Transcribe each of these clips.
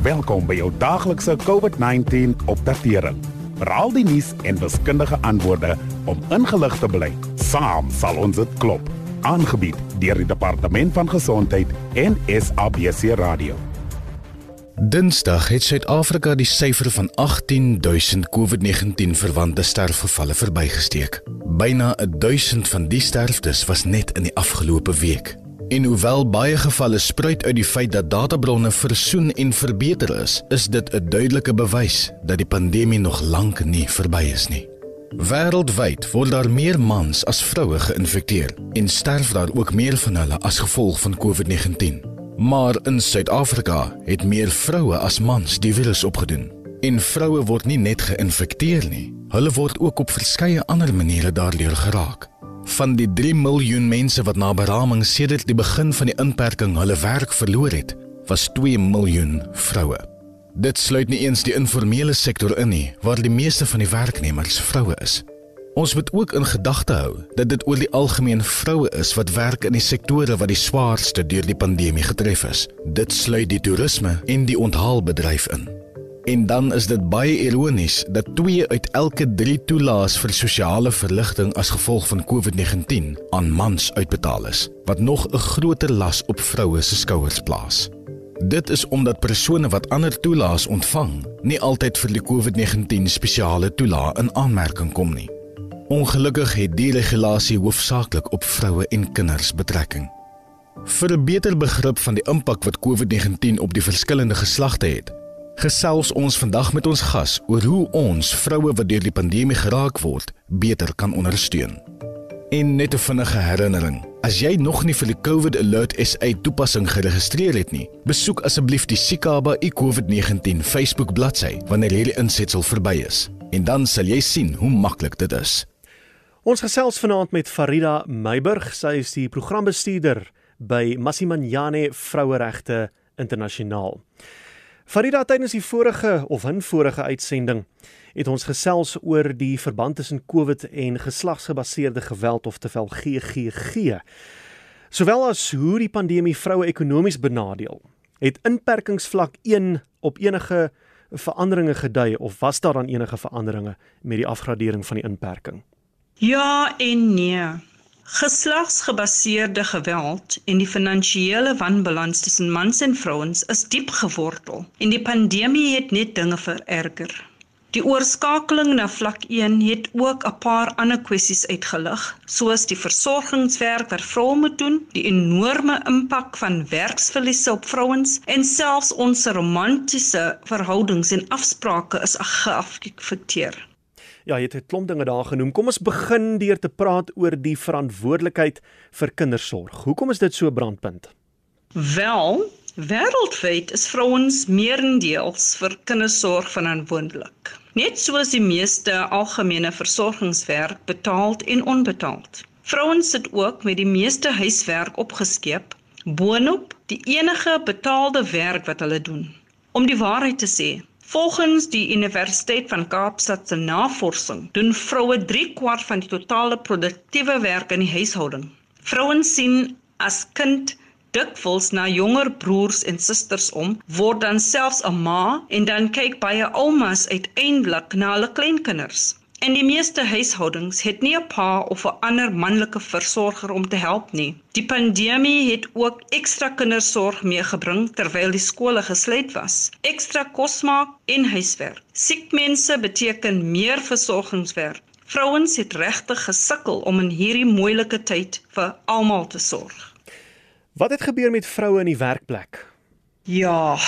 Welkom by jou daglikse COVID-19 opdatering. Raal die nuus en wiskundige antwoorde om ingelig te bly. Saam sal ons dit klop. Aangebied deur die Departement van Gesondheid en SABC Radio. Dinsdag het Suid-Afrika die syfer van 18000 COVID-19 verwante sterfgevalle verbygesteek. Byna 1000 van die sterftes was net in die afgelope week. En hoewel baie gevalle spruit uit die feit dat databronne versoen en verbeter is, is dit 'n duidelike bewys dat die pandemie nog lank nie verby is nie. Wêreldwyd word daar meer mans as vroue geïnfekteer en sterf daar ook meer van hulle as gevolg van COVID-19. Maar in Suid-Afrika het meer vroue as mans die virus opgedoen. En vroue word nie net geïnfekteer nie, hulle word ook op verskeie ander maniere daardeur geraak. Van die 3 miljoen mense wat na beraming sedert die begin van die inperking hulle werk verloor het, was 2 miljoen vroue. Dit sluit nie eens die informele sektor in nie, waar die meeste van die werknemers vroue is. Ons moet ook in gedagte hou dat dit oor die algemeen vroue is wat werk in die sektore wat die swaarste deur die pandemie getref is. Dit sluit die toerisme en die onthaalbedryf in. En dan is dit baie ironies dat 2 uit elke 3 toelaas vir sosiale verligting as gevolg van COVID-19 aan mans uitbetaal is, wat nog 'n groter las op vroue se skouers plaas. Dit is omdat persone wat ander toelaas ontvang, nie altyd vir die COVID-19 spesiale toelaas in aanmerking kom nie. Ongelukkig het die regulasie hoofsaaklik op vroue en kinders betrekking. Vir 'n beter begrip van die impak wat COVID-19 op die verskillende geslagte het, gesels ons vandag met ons gas oor hoe ons vroue wat deur die pandemie geraak word, beter kan ondersteun. En net 'n vinnige herinnering. As jy nog nie vir die COVID Alert SA toepassing geregistreer het nie, besoek asseblief die Sikaba iCOVID-19 Facebook bladsy wanneer hierdie insetsel verby is. En dan sal jy sien hoe maklik dit is. Ons gesels vanaand met Farida Meiburg. Sy is die programbestuurder by Massimanyane Vroueregte Internasionaal. Farida tydens die vorige of 'n vorige uitsending het ons gesels oor die verband tussen COVID en geslagsgebaseerde geweld of terwyl GGG. Sowel as hoe die pandemie vroue ekonomies benadeel. Het inperkingsvlak 1 op enige veranderinge gedui of was daar dan enige veranderinge met die afgradering van die inperking? Ja en nee. Geslagsgebaseerde geweld en die finansiële wanbalans tussen mans en vrouens is diep gewortel en die pandemie het net dinge vererger. Die oorskakeling na vlak 1 het ook 'n paar ander kwessies uitgelig, soos die versorgingswerk wat vroue moet doen, die enorme impak van werksverliese op vrouens en selfs ons romantiese verhoudings en afsprake is geaffekteer. Ja, jy het 'n klomp dinge daar genoem. Kom ons begin deur te praat oor die verantwoordelikheid vir kindersorg. Hoekom is dit so brandpunt? Wel, wêreldwyd is vrouens meerendeels vir kindersorg verantwoordelik. Net soos die meeste algemene versorgingswerk betaald en onbetaald. Vrouens sit ook met die meeste huiswerk opgeskep boonop die enige betaalde werk wat hulle doen. Om die waarheid te sê, Volgens die Universiteit van Kaapstad se navorsing doen vroue 3 kwart van die totale produktiewe werk in die huishouding. Vrouens sien as kind dikwels na jonger broers en susters om, word dan selfs 'n ma en dan kyk baie oumas uiteindelik na hulle kleinkinders. En die meeste huishoudings het nie 'n pa of 'n ander manlike versorger om te help nie. Die pandemie het ook ekstra kindersorg meegebring terwyl die skole gesluit was. Ekstra kos maak en huiswerk. Siek mense beteken meer versorgingswerk. Vrouens het regtig gesukkel om in hierdie moeilike tyd vir almal te sorg. Wat het gebeur met vroue in die werkplek? Ja,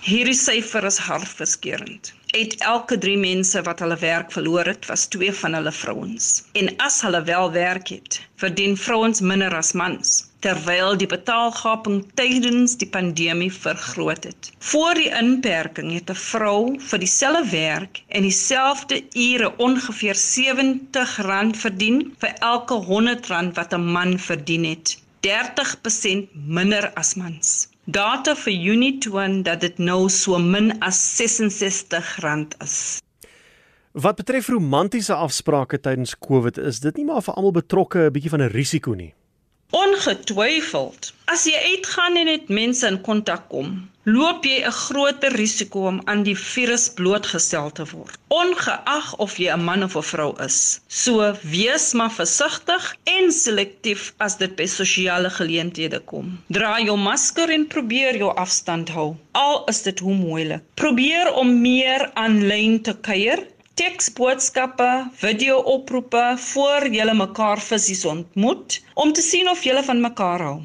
hierdie syfer is hartverskeurende. Uit elke 3 mense wat hulle werk verloor het, was 2 van hulle vrouens. En as hulle wel werk het, verdien vrouens minder as mans terwyl die betaalgaping tydens die pandemie vergroot het. Voor die inperking het 'n vrou vir dieselfde werk en dieselfde ure ongeveer R70 verdien vir elke R100 wat 'n man verdien het. 30% minder as mans. Data vir Junie toon dat dit nou so min as R66 is. Wat betref romantiese afsprake tydens COVID, is dit nie maar vir almal betrokke 'n bietjie van 'n risiko nie. Ongetwyfeld. As jy uitgaan en net mense in kontak kom, loop jy 'n groter risiko om aan die virus blootgestel te word, ongeag of jy 'n man of 'n vrou is. So wees maar versigtig en selektief as dit by sosiale geleenthede kom. Dra jou masker en probeer jou afstand hou, al is dit hoe moeilik. Probeer om meer aanlyn te kuier teksboodskappe, video-oproepe voor julle mekaar fisies ontmoet om te sien of julle van mekaar hou.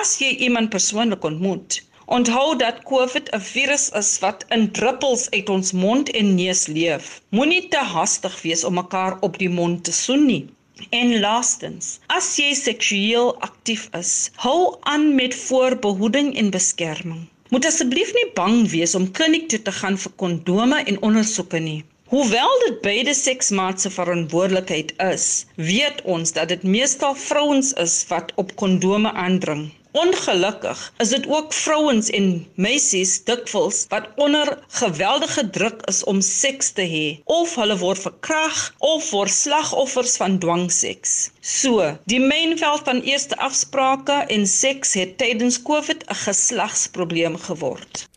As jy iemand persoonlik ontmoet, Onthou dat COVID 'n virus is wat in druppels uit ons mond en neus leef. Moenie te hastig wees om mekaar op die mond te soen nie. En laastens, as jy seksueel aktief is, hou aan met voorbehoeding en beskerming. Moet asseblief nie bang wees om kliniek toe te gaan vir kondome en ondersoeke nie. Hoewel dit beide seksmaats se verantwoordelikheid is, weet ons dat dit meestal vrouens is wat op kondome aandring. Ongelukkig is dit ook vrouens en meisies dikwels wat onder geweldige druk is om seks te hê of hulle word verkrag of word slagoffers van dwangseks. So, die mynveld van eerste afsprake en seks het tydens COVID 'n geslagsprobleem geword.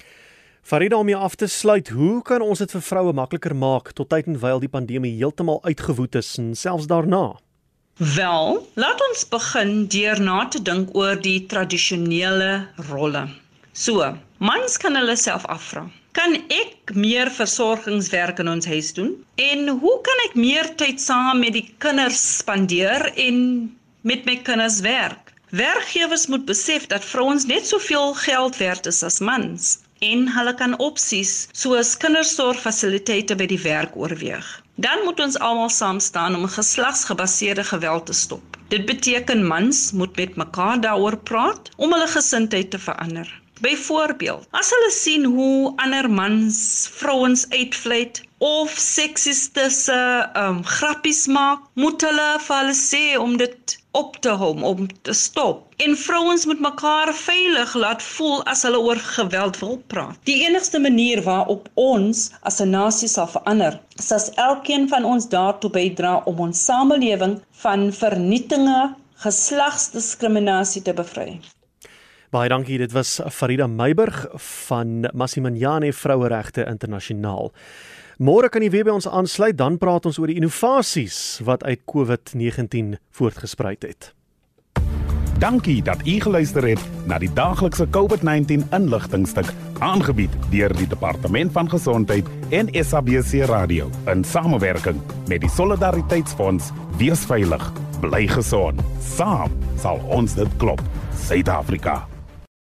Farida om jou af te sluit, hoe kan ons dit vir vroue makliker maak tot tyd en wyl die pandemie heeltemal uitgewoed is en selfs daarna? Wel, laat ons begin deur na te dink oor die tradisionele rolle. So, mans kan hulle self afvra: Kan ek meer versorgingswerk in ons huis doen? En hoe kan ek meer tyd saam met die kinders spandeer en met my kinders werk? Werkgewers moet besef dat vrouens net soveel geld werd is as mans en hulle kan opsies soos kindersorgfasiliteite by die werk oorweeg. Dan moet ons almal saam staan om geslagsgebaseerde geweld te stop. Dit beteken mans moet met mekaar daaroor praat om hulle gesindheid te verander. Byvoorbeeld, as hulle sien hoe ander mans vrouens uitvleit of seksistese um grappies maak, moet hulle vir hulle sê om dit op te hou om te stop. En vrouens moet mekaar veilig laat voel as hulle oor geweld wil praat. Die enigste manier waarop ons as 'n nasie sal verander, is as elkeen van ons daartoe bydra om ons samelewing van vernietinge, geslagsdiskriminasie te bevry. Baie dankie. Dit was Farida Meiburg van Massimanyane Vroueregte Internasionaal. Môre kan jy weer by ons aansluit, dan praat ons oor die innovasies wat uit COVID-19 voortgespruit het. Dankie dat u geluister het na die daaglikse COVID-19 inligtingstuk aangebied deur die Departement van Gesondheid en SABC Radio in samewerking met die Solidariteitsfonds. Wees veilig, bly gesond. Saam sal ons dit klop. Suid-Afrika.